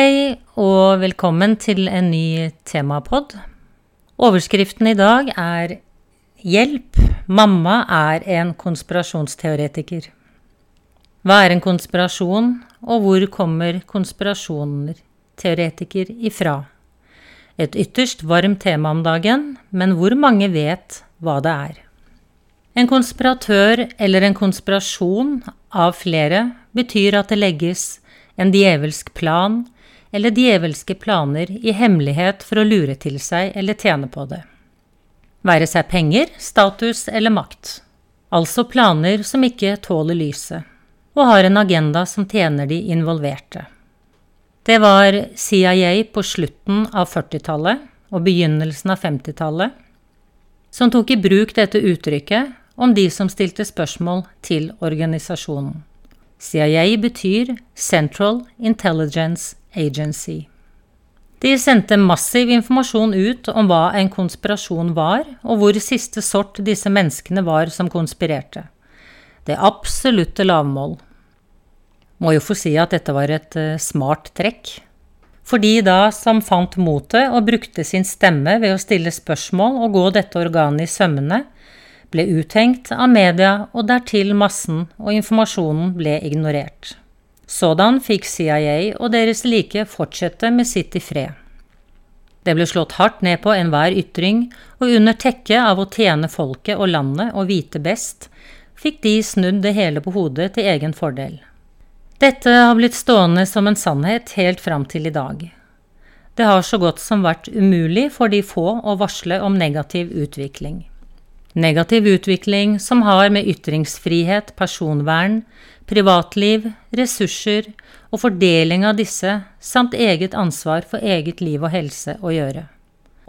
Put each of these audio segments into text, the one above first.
Hei, og velkommen til en ny temapod. Overskriften i dag er Hjelp, mamma er en konspirasjonsteoretiker. Hva er en konspirasjon, og hvor kommer konspirasjoner teoretiker ifra? Et ytterst varmt tema om dagen, men hvor mange vet hva det er? En konspiratør eller en konspirasjon av flere betyr at det legges en djevelsk plan eller djevelske planer i hemmelighet for å lure til seg eller tjene på det. Være seg penger, status eller makt. Altså planer som ikke tåler lyset, og har en agenda som tjener de involverte. Det var CIA på slutten av 40-tallet og begynnelsen av 50-tallet som tok i bruk dette uttrykket om de som stilte spørsmål til organisasjonen. CIA betyr Central Intelligence Agency. De sendte massiv informasjon ut om hva en konspirasjon var, og hvor siste sort disse menneskene var som konspirerte. Det absolutte lavmål. Må jo få si at dette var et uh, smart trekk. For de da som fant motet og brukte sin stemme ved å stille spørsmål og gå dette organet i sømmene, ble uthengt av media og dertil massen, og informasjonen ble ignorert. Sådan fikk CIA og deres like fortsette med sitt i fred. Det ble slått hardt ned på enhver ytring, og under tekke av å tjene folket og landet og vite best, fikk de snudd det hele på hodet til egen fordel. Dette har blitt stående som en sannhet helt fram til i dag. Det har så godt som vært umulig for de få å varsle om negativ utvikling. Negativ utvikling som har med ytringsfrihet, personvern, privatliv, ressurser og fordeling av disse, samt eget ansvar for eget liv og helse å gjøre.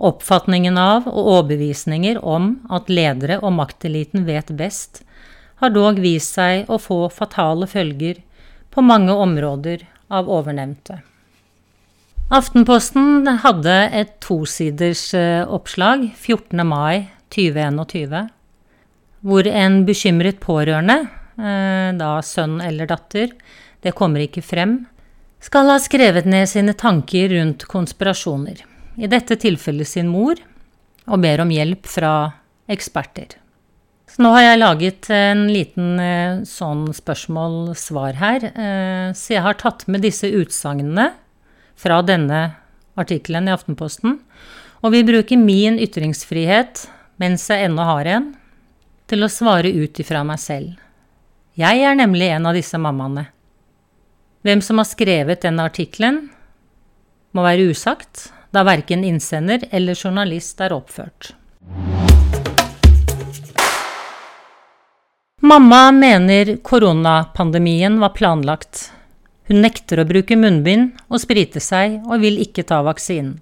Oppfatningen av og overbevisninger om at ledere og makteliten vet best, har dog vist seg å få fatale følger på mange områder av ovennevnte. Aftenposten hadde et tosiders eh, oppslag 14. mai 2021, hvor en bekymret pårørende, eh, da sønn eller datter, det kommer ikke frem, skal ha skrevet ned sine tanker rundt konspirasjoner, i dette tilfellet sin mor, og ber om hjelp fra eksperter. Så nå har jeg laget en liten eh, sånn spørsmål-svar her, eh, så jeg har tatt med disse utsagnene fra denne artikkelen i Aftenposten, og vil bruke min ytringsfrihet mens jeg ennå har en, til å svare ut ifra meg selv. Jeg er nemlig en av disse mammaene. Hvem som har skrevet denne artikkelen, må være usagt, da verken innsender eller journalist er oppført. Mamma mener koronapandemien var planlagt. Hun nekter å bruke munnbind og sprite seg, og vil ikke ta vaksinen.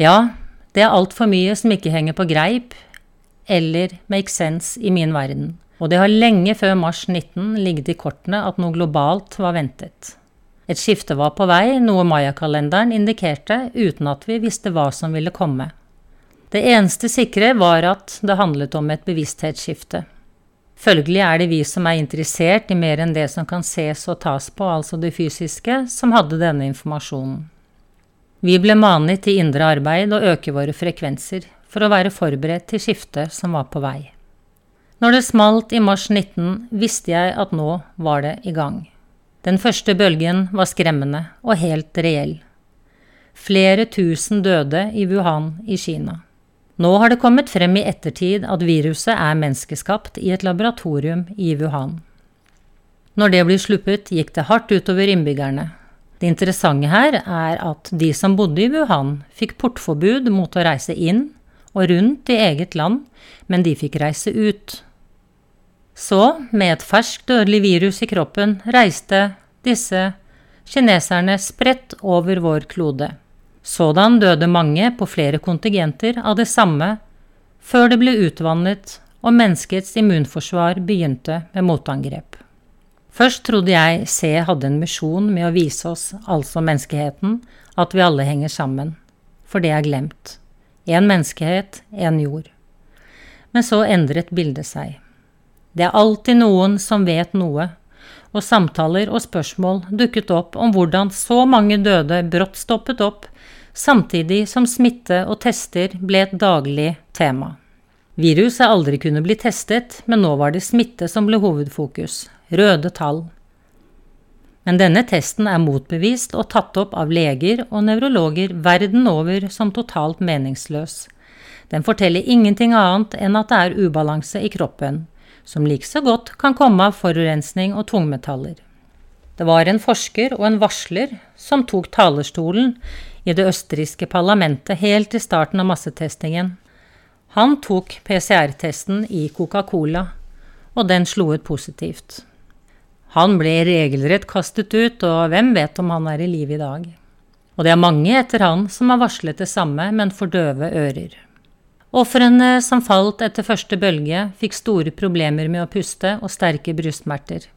Ja, det er altfor mye som ikke henger på greip eller make sense i min verden, og det har lenge før mars 19 ligget i kortene at noe globalt var ventet. Et skifte var på vei, noe mayakalenderen indikerte uten at vi visste hva som ville komme. Det eneste sikre var at det handlet om et bevissthetsskifte. Følgelig er det vi som er interessert i mer enn det som kan ses og tas på, altså det fysiske, som hadde denne informasjonen. Vi ble manet til indre arbeid og øke våre frekvenser for å være forberedt til skiftet som var på vei. Når det smalt i mars 19, visste jeg at nå var det i gang. Den første bølgen var skremmende og helt reell. Flere tusen døde i Wuhan i Kina. Nå har det kommet frem i ettertid at viruset er menneskeskapt i et laboratorium i Wuhan. Når det blir sluppet, gikk det hardt utover innbyggerne, det interessante her er at de som bodde i Wuhan, fikk portforbud mot å reise inn og rundt i eget land, men de fikk reise ut. Så, med et ferskt dødelig virus i kroppen, reiste disse kineserne spredt over vår klode. Sådan døde mange på flere kontingenter av det samme før det ble utvannet og menneskets immunforsvar begynte med motangrep. Først trodde jeg C hadde en misjon med å vise oss, altså menneskeheten, at vi alle henger sammen. For det er glemt. Én menneskehet, én jord. Men så endret bildet seg. Det er alltid noen som vet noe, og samtaler og spørsmål dukket opp om hvordan så mange døde brått stoppet opp, samtidig som smitte og tester ble et daglig tema. Virus er aldri kunne bli testet, men nå var det smitte som ble hovedfokus, røde tall. Men denne testen er motbevist og tatt opp av leger og nevrologer verden over som totalt meningsløs. Den forteller ingenting annet enn at det er ubalanse i kroppen, som likså godt kan komme av forurensning og tungmetaller. Det var en forsker og en varsler som tok talerstolen i det østerrikske parlamentet helt i starten av massetestingen. Han tok PCR-testen i Coca-Cola, og den slo ut positivt. Han ble regelrett kastet ut, og hvem vet om han er i live i dag. Og det er mange etter han som har varslet det samme, men for døve ører. Ofrene som falt etter første bølge, fikk store problemer med å puste og sterke brystsmerter.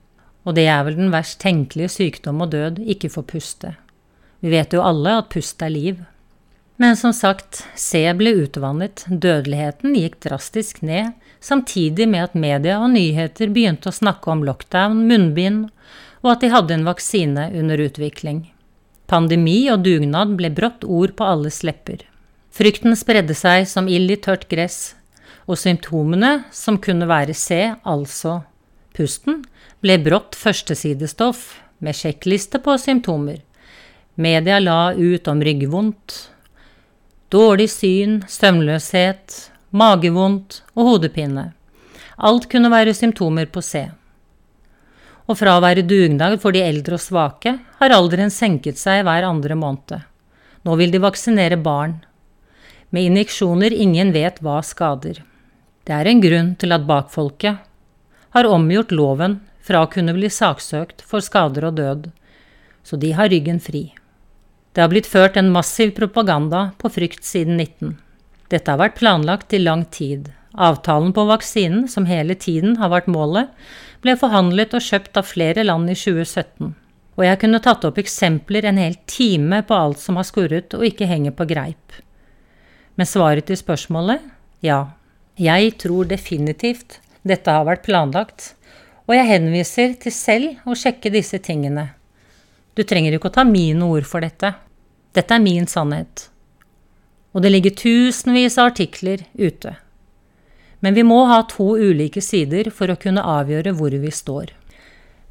Og det er vel den verst tenkelige sykdom og død, ikke få puste. Vi vet jo alle at pust er liv. Men som sagt, C ble utvannet, dødeligheten gikk drastisk ned, samtidig med at media og nyheter begynte å snakke om lockdown, munnbind, og at de hadde en vaksine under utvikling. Pandemi og dugnad ble brått ord på alles lepper. Frykten spredde seg som ild i tørt gress, og symptomene, som kunne være C, altså pusten, ble brått førstesidestoff med sjekkliste på symptomer. Media la ut om ryggvondt, dårlig syn, søvnløshet, magevondt og hodepine. Alt kunne være symptomer på C. Og fra å være dugnad for de eldre og svake, har alderen senket seg hver andre måned. Nå vil de vaksinere barn med injeksjoner ingen vet hva skader. Det er en grunn til at bakfolket har omgjort loven fra å kunne bli saksøkt for skader og død, så de har ryggen fri. Det har blitt ført en massiv propaganda på frykt siden 19. Dette har vært planlagt i lang tid. Avtalen på vaksinen, som hele tiden har vært målet, ble forhandlet og kjøpt av flere land i 2017. Og jeg kunne tatt opp eksempler en hel time på alt som har skurret og ikke henger på greip. Men svaret til spørsmålet ja. Jeg tror definitivt dette har vært planlagt, og jeg henviser til selv å sjekke disse tingene. Du trenger ikke å ta mine ord for dette. Dette er min sannhet. Og det ligger tusenvis av artikler ute. Men vi må ha to ulike sider for å kunne avgjøre hvor vi står.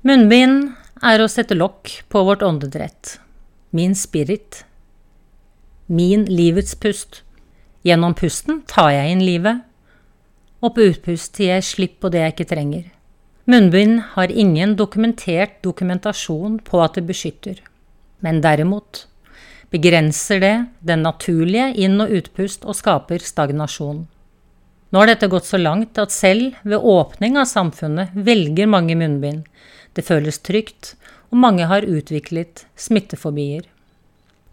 Munnbind er å sette lokk på vårt åndedrett. Min spirit. Min livets pust. Gjennom pusten tar jeg inn livet, og på utpust gir jeg slipp på det jeg ikke trenger. Munnbind har ingen dokumentert dokumentasjon på at det beskytter, men derimot begrenser det den naturlige inn- og utpust og skaper stagnasjon. Nå har dette gått så langt at selv ved åpning av samfunnet velger mange munnbind. Det føles trygt, og mange har utviklet smittefobier.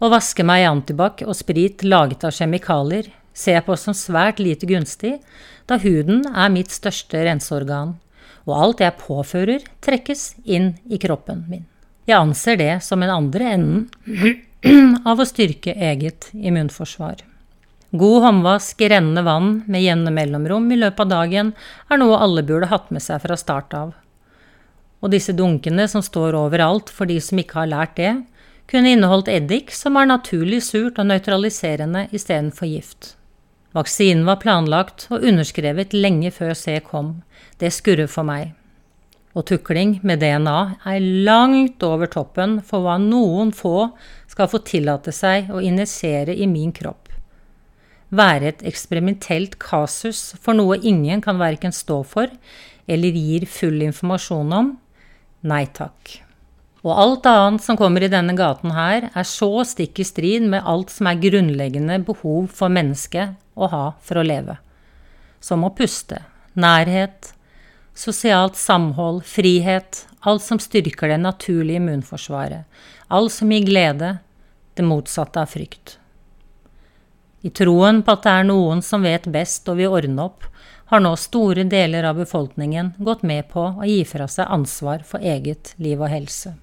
Å vaske meg i antibac og sprit laget av kjemikalier ser jeg på som svært lite gunstig, da huden er mitt største renseorgan, og alt jeg påfører, trekkes inn i kroppen min. Jeg anser det som en andre enden av å styrke eget immunforsvar. God håndvask rennende vann med jevne mellomrom i løpet av dagen er noe alle burde hatt med seg fra start av. Og disse dunkene som står overalt for de som ikke har lært det, kunne inneholdt eddik som er naturlig surt og nøytraliserende istedenfor gift. Vaksinen var planlagt og underskrevet lenge før C kom. Det skurrer for meg. Og tukling med DNA er langt over toppen for hva noen få skal få tillate seg å injisere i min kropp. Være et eksperimentelt kasus for noe ingen kan verken stå for eller gir full informasjon om? Nei takk. Og alt annet som kommer i denne gaten her, er så stikk i strid med alt som er grunnleggende behov for mennesket å ha for å leve. Som å puste, nærhet, sosialt samhold, frihet, alt som styrker det naturlige immunforsvaret, alt som gir glede, det motsatte av frykt. I troen på at det er noen som vet best og vil ordne opp, har nå store deler av befolkningen gått med på å gi fra seg ansvar for eget liv og helse.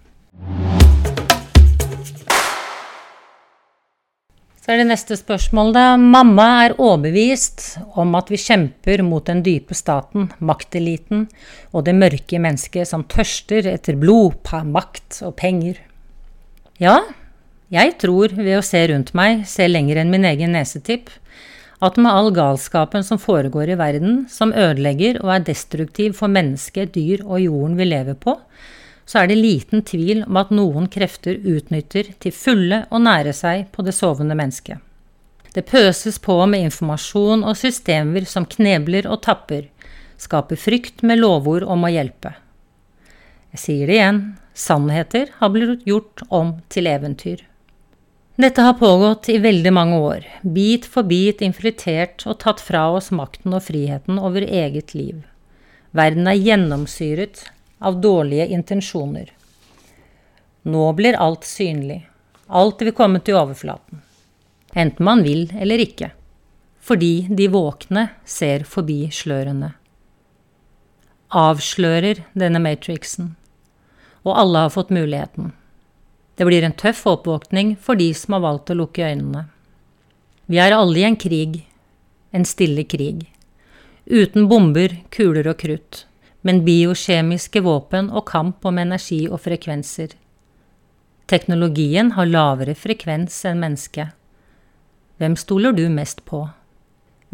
Så er det neste spørsmål, da. Mamma er overbevist om at vi kjemper mot den dype staten, makteliten og det mørke mennesket som tørster etter blod, makt og penger. Ja, jeg tror ved å se rundt meg, se lenger enn min egen nesetipp, at med all galskapen som foregår i verden, som ødelegger og er destruktiv for mennesket, dyr og jorden vi lever på, så er det liten tvil om at noen krefter utnytter til fulle å nære seg på det sovende mennesket. Det pøses på med informasjon og systemer som knebler og tapper, skaper frykt med lovord om å hjelpe. Jeg sier det igjen, sannheter har blitt gjort om til eventyr. Dette har pågått i veldig mange år, bit for bit infiltrert og tatt fra oss makten og friheten over eget liv. Verden er gjennomsyret av dårlige intensjoner. Nå blir alt synlig. Alt vil komme til overflaten. Enten man vil eller ikke. Fordi de våkne ser forbi slørene. Avslører denne matrixen. Og alle har fått muligheten. Det blir en tøff oppvåkning for de som har valgt å lukke øynene. Vi er alle i en krig. En stille krig. Uten bomber, kuler og krutt men biokjemiske våpen og kamp om energi og frekvenser. Teknologien har lavere frekvens enn mennesket. Hvem stoler du mest på?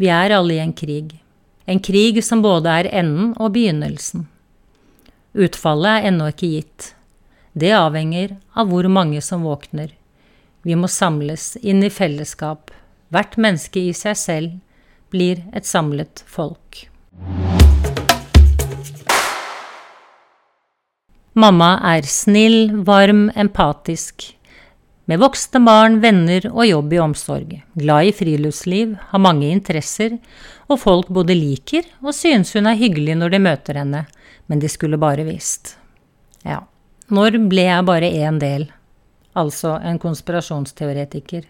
Vi er alle i en krig. En krig som både er enden og begynnelsen. Utfallet er ennå ikke gitt. Det avhenger av hvor mange som våkner. Vi må samles inn i fellesskap. Hvert menneske i seg selv blir et samlet folk. Mamma er snill, varm, empatisk. Med voksne barn, venner og jobb i omsorg. Glad i friluftsliv, har mange interesser, og folk både liker og synes hun er hyggelig når de møter henne, men de skulle bare visst. Ja, når ble jeg bare én del, altså en konspirasjonsteoretiker?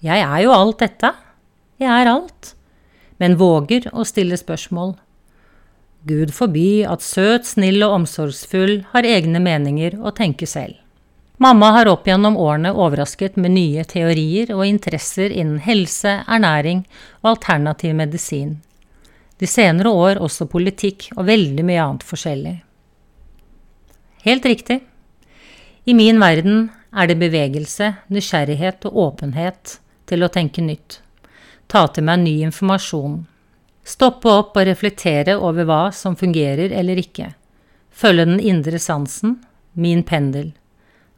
Jeg er jo alt dette. Jeg er alt. Men våger å stille spørsmål. Gud forby at søt, snill og omsorgsfull har egne meninger og tenker selv. Mamma har opp gjennom årene overrasket med nye teorier og interesser innen helse, ernæring og alternativ medisin. De senere år også politikk og veldig mye annet forskjellig. Helt riktig. I min verden er det bevegelse, nysgjerrighet og åpenhet til å tenke nytt. Ta til meg ny informasjon, Stoppe opp og reflektere over hva som fungerer eller ikke. Følge den indre sansen, min pendel.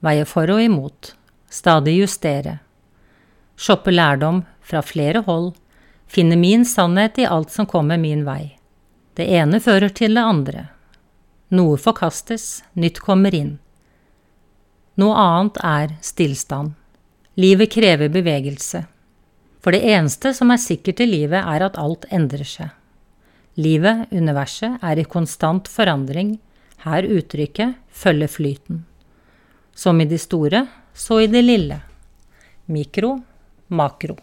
Veie for og imot. Stadig justere. Shoppe lærdom fra flere hold. Finne min sannhet i alt som kommer min vei. Det ene fører til det andre. Noe forkastes, nytt kommer inn. Noe annet er stillstand. Livet krever bevegelse. For det eneste som er sikkert i livet, er at alt endrer seg. Livet, universet, er i konstant forandring, her uttrykket følger flyten. Som i det store, så i det lille. Mikro, makro.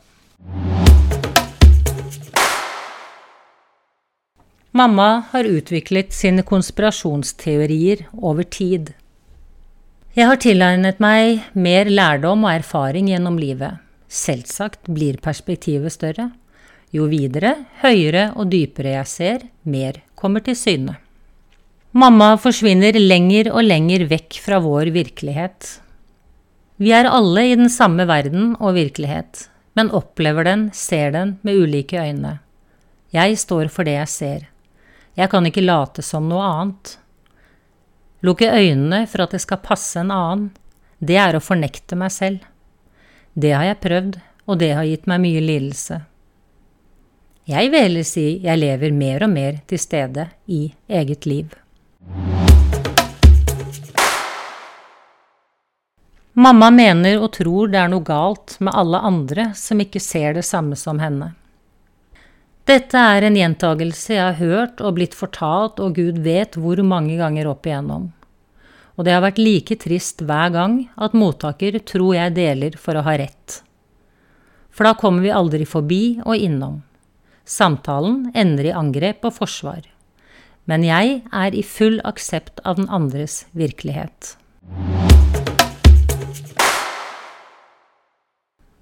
Mamma har utviklet sine konspirasjonsteorier over tid. Jeg har tilegnet meg mer lærdom og erfaring gjennom livet. Selvsagt blir perspektivet større. Jo videre, høyere og dypere jeg ser, mer kommer til syne. Mamma forsvinner lenger og lenger vekk fra vår virkelighet. Vi er alle i den samme verden og virkelighet, men opplever den, ser den med ulike øyne. Jeg står for det jeg ser. Jeg kan ikke late som noe annet. Lukke øynene for at det skal passe en annen, det er å fornekte meg selv. Det har jeg prøvd, og det har gitt meg mye lidelse. Jeg vil heller si jeg lever mer og mer til stede i eget liv. Mamma mener og tror det er noe galt med alle andre som ikke ser det samme som henne. Dette er en gjentagelse jeg har hørt og blitt fortalt og Gud vet hvor mange ganger opp igjennom og det har vært like trist hver gang at mottaker tror jeg deler for å ha rett. For da kommer vi aldri forbi og innom. Samtalen ender i angrep og forsvar. Men jeg er i full aksept av den andres virkelighet.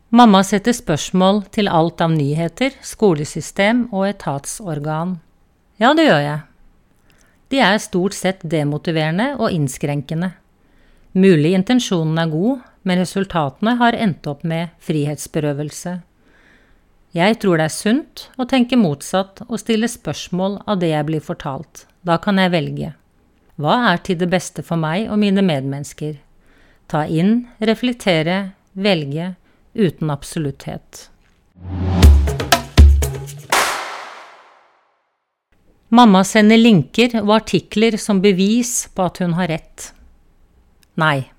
Mamma setter spørsmål til alt av nyheter, skolesystem og etatsorgan. Ja, det gjør jeg. De er stort sett demotiverende og innskrenkende. Mulig intensjonen er god, men resultatene har endt opp med frihetsberøvelse. Jeg tror det er sunt å tenke motsatt og stille spørsmål av det jeg blir fortalt. Da kan jeg velge. Hva er til det beste for meg og mine medmennesker? Ta inn, reflektere, velge, uten absolutthet. Mamma sender linker og artikler som bevis på at hun har rett. Nei.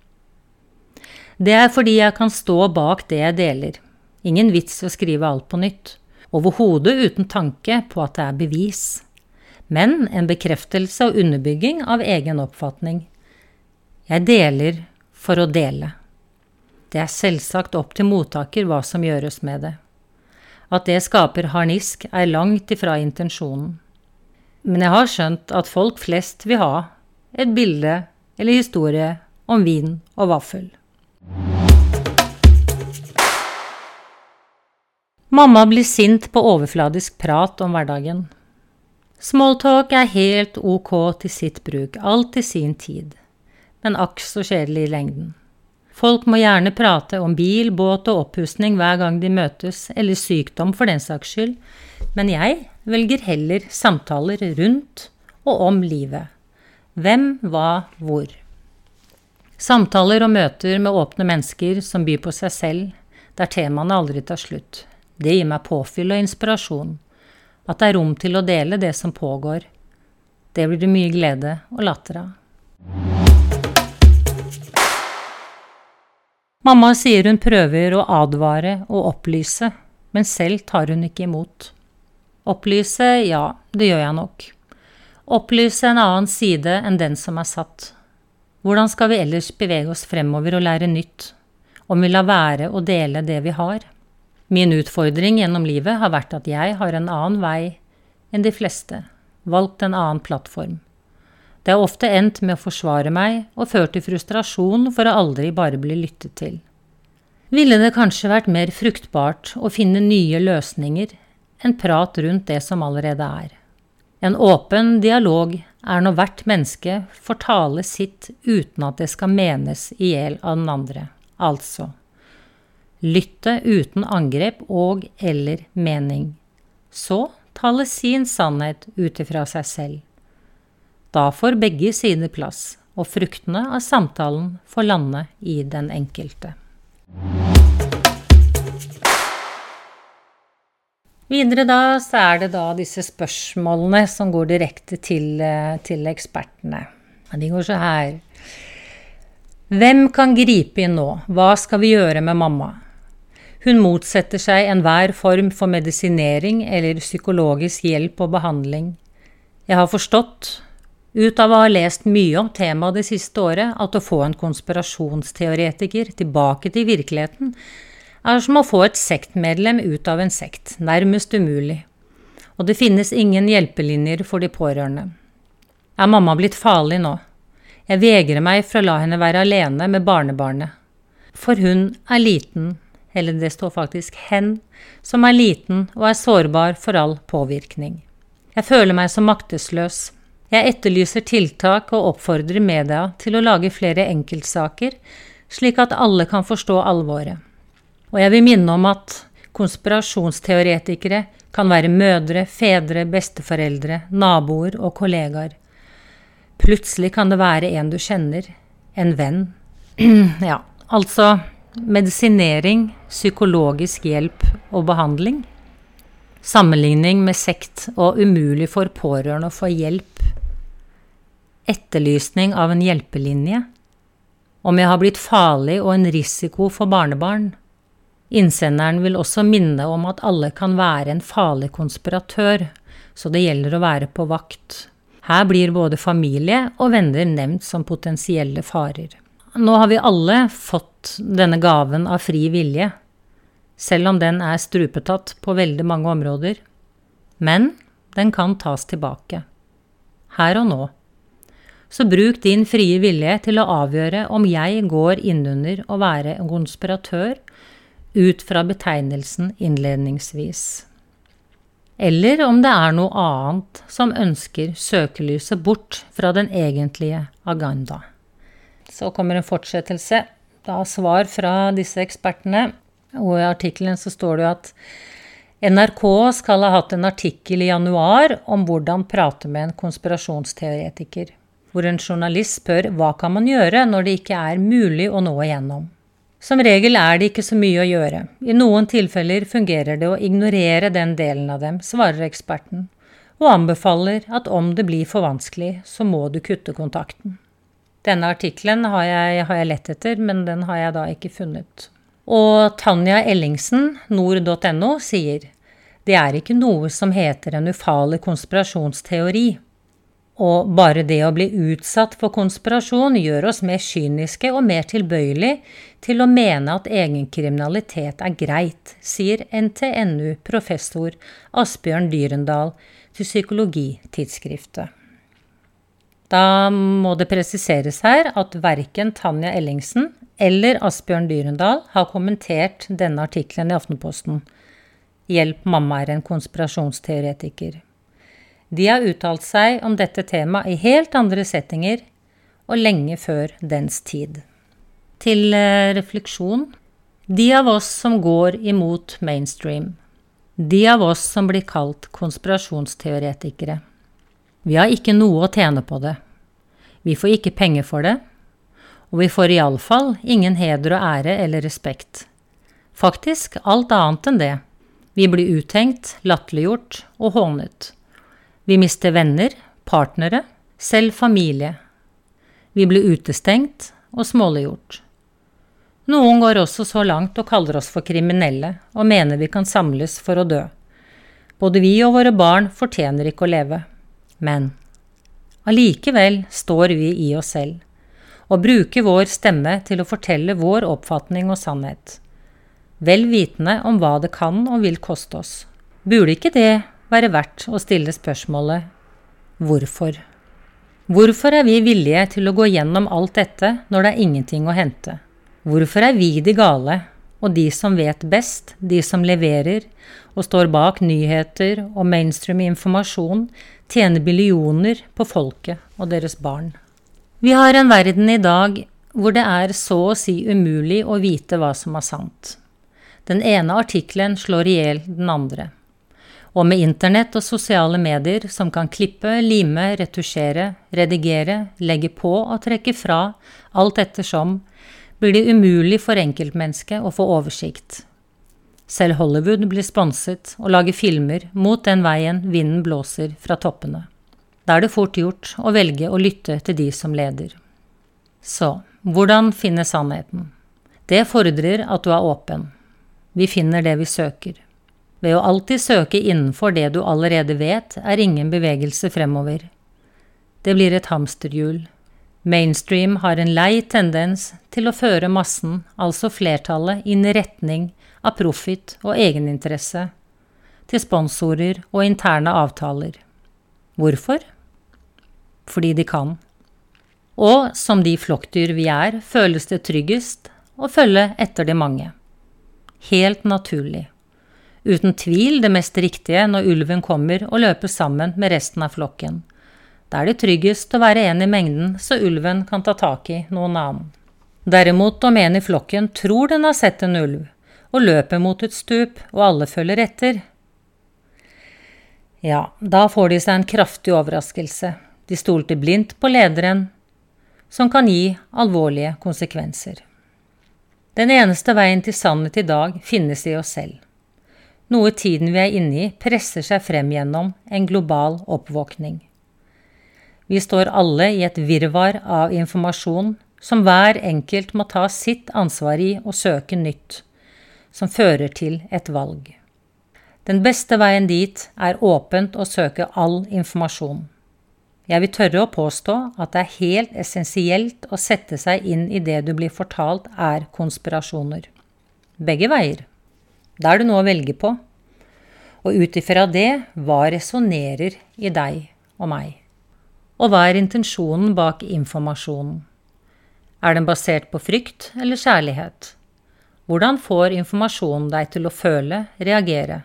Det er fordi jeg kan stå bak det jeg deler. Ingen vits å skrive alt på nytt. Overhodet uten tanke på at det er bevis. Men en bekreftelse og underbygging av egen oppfatning. Jeg deler for å dele. Det er selvsagt opp til mottaker hva som gjøres med det. At det skaper harnisk, er langt ifra intensjonen. Men jeg har skjønt at folk flest vil ha et bilde eller historie om vin og vaffel. Mamma blir sint på overfladisk prat om hverdagen. Smalltalk er helt ok til sitt bruk, alt til sin tid, men akk så kjedelig i lengden. Folk må gjerne prate om bil, båt og oppussing hver gang de møtes, eller sykdom for den saks skyld, men jeg velger heller samtaler rundt og om livet. Hvem, hva, hvor. Samtaler og møter med åpne mennesker som byr på seg selv, der temaene aldri tar slutt. Det gir meg påfyll og inspirasjon. At det er rom til å dele det som pågår. Det blir det mye glede og latter av. Mamma sier hun prøver å advare og opplyse, men selv tar hun ikke imot. Opplyse, ja, det gjør jeg nok. Opplyse en annen side enn den som er satt. Hvordan skal vi ellers bevege oss fremover og lære nytt, om vi lar være å dele det vi har? Min utfordring gjennom livet har vært at jeg har en annen vei enn de fleste, valgt en annen plattform. Det har ofte endt med å forsvare meg og ført til frustrasjon for å aldri bare bli lyttet til. Ville det kanskje vært mer fruktbart å finne nye løsninger enn prat rundt det som allerede er. En åpen dialog er når hvert menneske får tale sitt uten at det skal menes i hjel av den andre, altså lytte uten angrep og eller mening. Så tale sin sannhet ut ifra seg selv. Da får begge sine plass, og fruktene av samtalen får lande i den enkelte. Videre da så er det da disse spørsmålene som går direkte til, eh, til ekspertene. De går så her. Hvem kan gripe inn nå? Hva skal vi gjøre med mamma? Hun motsetter seg enhver form for medisinering eller psykologisk hjelp og behandling. Jeg har forstått, ut av å ha lest mye om temaet det siste året, at å få en konspirasjonsteoretiker tilbake til virkeligheten er som å få et sektmedlem ut av en sekt, nærmest umulig. Og det finnes ingen hjelpelinjer for de pårørende. Er mamma blitt farlig nå? Jeg vegrer meg for å la henne være alene med barnebarnet. For hun er liten, eller det står faktisk hen, som er liten og er sårbar for all påvirkning. Jeg føler meg så maktesløs. Jeg etterlyser tiltak og oppfordrer media til å lage flere enkeltsaker, slik at alle kan forstå alvoret. Og jeg vil minne om at konspirasjonsteoretikere kan være mødre, fedre, besteforeldre, naboer og kollegaer. Plutselig kan det være en du kjenner, en venn. ja, altså medisinering, psykologisk hjelp og behandling. Sammenligning med sekt og umulig for pårørende å få hjelp. Etterlysning av en hjelpelinje. Om jeg har blitt farlig og en risiko for barnebarn. Innsenderen vil også minne om at alle kan være en farlig konspiratør, så det gjelder å være på vakt. Her blir både familie og venner nevnt som potensielle farer. Nå har vi alle fått denne gaven av fri vilje, selv om den er strupetatt på veldig mange områder. Men den kan tas tilbake. Her og nå. Så bruk din frie vilje til å avgjøre om jeg går innunder å være en konspiratør ut fra betegnelsen innledningsvis. Eller om det er noe annet som ønsker søkelyset bort fra den egentlige agenda. Så kommer en fortsettelse. Da svar fra disse ekspertene. Og i artikkelen så står det jo at NRK skal ha hatt en artikkel i januar om hvordan prate med en konspirasjonsteoretiker. Hvor en journalist spør hva kan man gjøre når det ikke er mulig å nå igjennom. Som regel er det ikke så mye å gjøre. I noen tilfeller fungerer det å ignorere den delen av dem, svarer eksperten, og anbefaler at om det blir for vanskelig, så må du kutte kontakten. Denne artikkelen har jeg, har jeg lett etter, men den har jeg da ikke funnet. Og Tanja Ellingsen, nord.no, sier det er ikke noe som heter en ufarlig konspirasjonsteori. Og bare det å bli utsatt for konspirasjon gjør oss mer kyniske og mer tilbøyelig til å mene at egen kriminalitet er greit, sier NTNU-professor Asbjørn Dyrendal til Psykologitidsskriftet. Da må det presiseres her at verken Tanja Ellingsen eller Asbjørn Dyrendal har kommentert denne artikkelen i Aftenposten. Hjelp, mamma er en konspirasjonsteoretiker. De har uttalt seg om dette temaet i helt andre settinger og lenge før dens tid. Til eh, refleksjon De av oss som går imot mainstream. De av oss som blir kalt konspirasjonsteoretikere. Vi har ikke noe å tjene på det. Vi får ikke penger for det. Og vi får iallfall ingen heder og ære eller respekt. Faktisk alt annet enn det. Vi blir uthengt, latterliggjort og hånet. Vi mister venner, partnere, selv familie. Vi blir utestengt og småliggjort. Noen går også så langt og kaller oss for kriminelle og mener vi kan samles for å dø. Både vi og våre barn fortjener ikke å leve. Men allikevel står vi i oss selv og bruker vår stemme til å fortelle vår oppfatning og sannhet, vel vitende om hva det kan og vil koste oss. Burde ikke det være verdt å stille spørsmålet hvorfor? Hvorfor er vi villige til å gå gjennom alt dette når det er ingenting å hente? Hvorfor er vi de gale, og de som vet best, de som leverer og står bak nyheter og mainstream informasjon, tjener billioner på folket og deres barn? Vi har en verden i dag hvor det er så å si umulig å vite hva som er sant. Den ene artikkelen slår i hjel den andre. Og med internett og sosiale medier som kan klippe, lime, retusjere, redigere, legge på og trekke fra, alt ettersom, blir det umulig for enkeltmennesket å få oversikt. Selv Hollywood blir sponset og lager filmer mot den veien vinden blåser fra toppene. Da er det fort gjort å velge å lytte til de som leder. Så, hvordan finne sannheten? Det fordrer at du er åpen. Vi finner det vi søker. Ved å alltid søke innenfor det du allerede vet, er ingen bevegelse fremover. Det blir et hamsterhjul. Mainstream har en lei tendens til å føre massen, altså flertallet, inn i retning av profit og egeninteresse, til sponsorer og interne avtaler. Hvorfor? Fordi de kan. Og som de flokkdyr vi er, føles det tryggest å følge etter de mange. Helt naturlig uten tvil det mest riktige når ulven kommer og løper sammen med resten av flokken. Da er det tryggest å være en i mengden, så ulven kan ta tak i noen annen. Derimot om en i flokken tror den har sett en ulv, og løper mot et stup, og alle følger etter, ja, da får de seg en kraftig overraskelse. De stolte blindt på lederen, som kan gi alvorlige konsekvenser. Den eneste veien til sannhet i dag finnes i oss selv noe tiden vi er inne i presser seg frem gjennom en global oppvåkning. Vi står alle i et virvar av informasjon som hver enkelt må ta sitt ansvar i å søke nytt, som fører til et valg. Den beste veien dit er åpent å søke all informasjon. Jeg vil tørre å påstå at det er helt essensielt å sette seg inn i det du blir fortalt er konspirasjoner. Begge veier. Da er det noe å velge på. Og ut ifra det, hva resonnerer i deg og meg? Og hva er intensjonen bak informasjonen? Er den basert på frykt eller kjærlighet? Hvordan får informasjonen deg til å føle, reagere?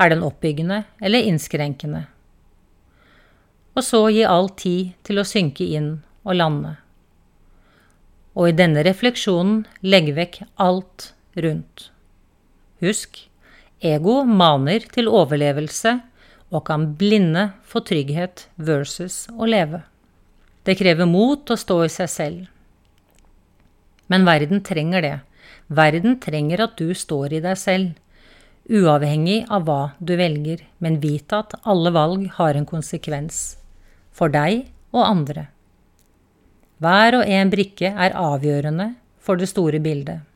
Er den oppbyggende eller innskrenkende? Og så gi all tid til å synke inn og lande. Og i denne refleksjonen legge vekk alt rundt. Husk, ego maner til overlevelse og kan blinde for trygghet versus å leve. Det krever mot å stå i seg selv. Men verden trenger det. Verden trenger at du står i deg selv, uavhengig av hva du velger, men vite at alle valg har en konsekvens. For deg og andre. Hver og en brikke er avgjørende for det store bildet.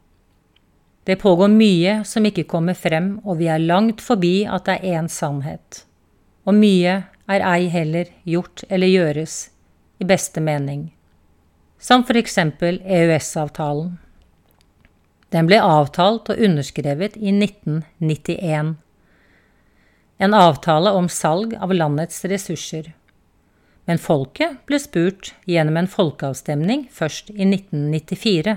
Det pågår mye som ikke kommer frem, og vi er langt forbi at det er én sannhet. Og mye er ei heller gjort eller gjøres i beste mening, som for eksempel EØS-avtalen. Den ble avtalt og underskrevet i 1991. En avtale om salg av landets ressurser. Men folket ble spurt gjennom en folkeavstemning først i 1994.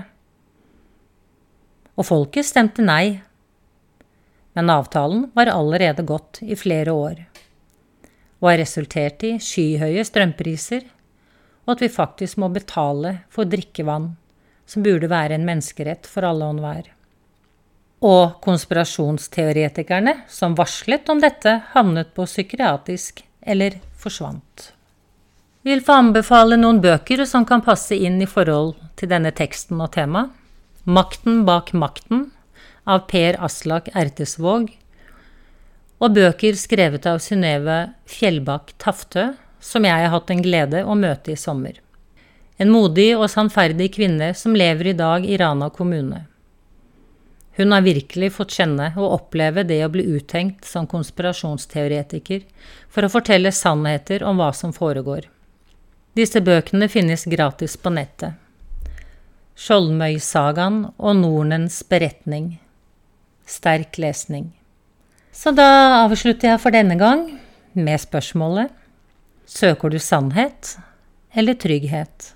Og folket stemte nei. Men avtalen var allerede gått i flere år, og har resultert i skyhøye strømpriser og at vi faktisk må betale for drikkevann, som burde være en menneskerett for alle og enhver. Og konspirasjonsteoretikerne som varslet om dette, havnet på psykiatrisk eller forsvant. Vi vil få anbefale noen bøker som kan passe inn i forhold til denne teksten og temaet. Makten bak makten av Per Aslak Ertesvåg, og bøker skrevet av Synnøve Fjellbakk Taftø, som jeg har hatt en glede å møte i sommer. En modig og sannferdig kvinne som lever i dag i Rana kommune. Hun har virkelig fått kjenne og oppleve det å bli uthengt som konspirasjonsteoretiker for å fortelle sannheter om hva som foregår. Disse bøkene finnes gratis på nettet. Skjoldmøysagaen og Nornens beretning. Sterk lesning. Så da avslutter jeg for denne gang med spørsmålet Søker du sannhet eller trygghet?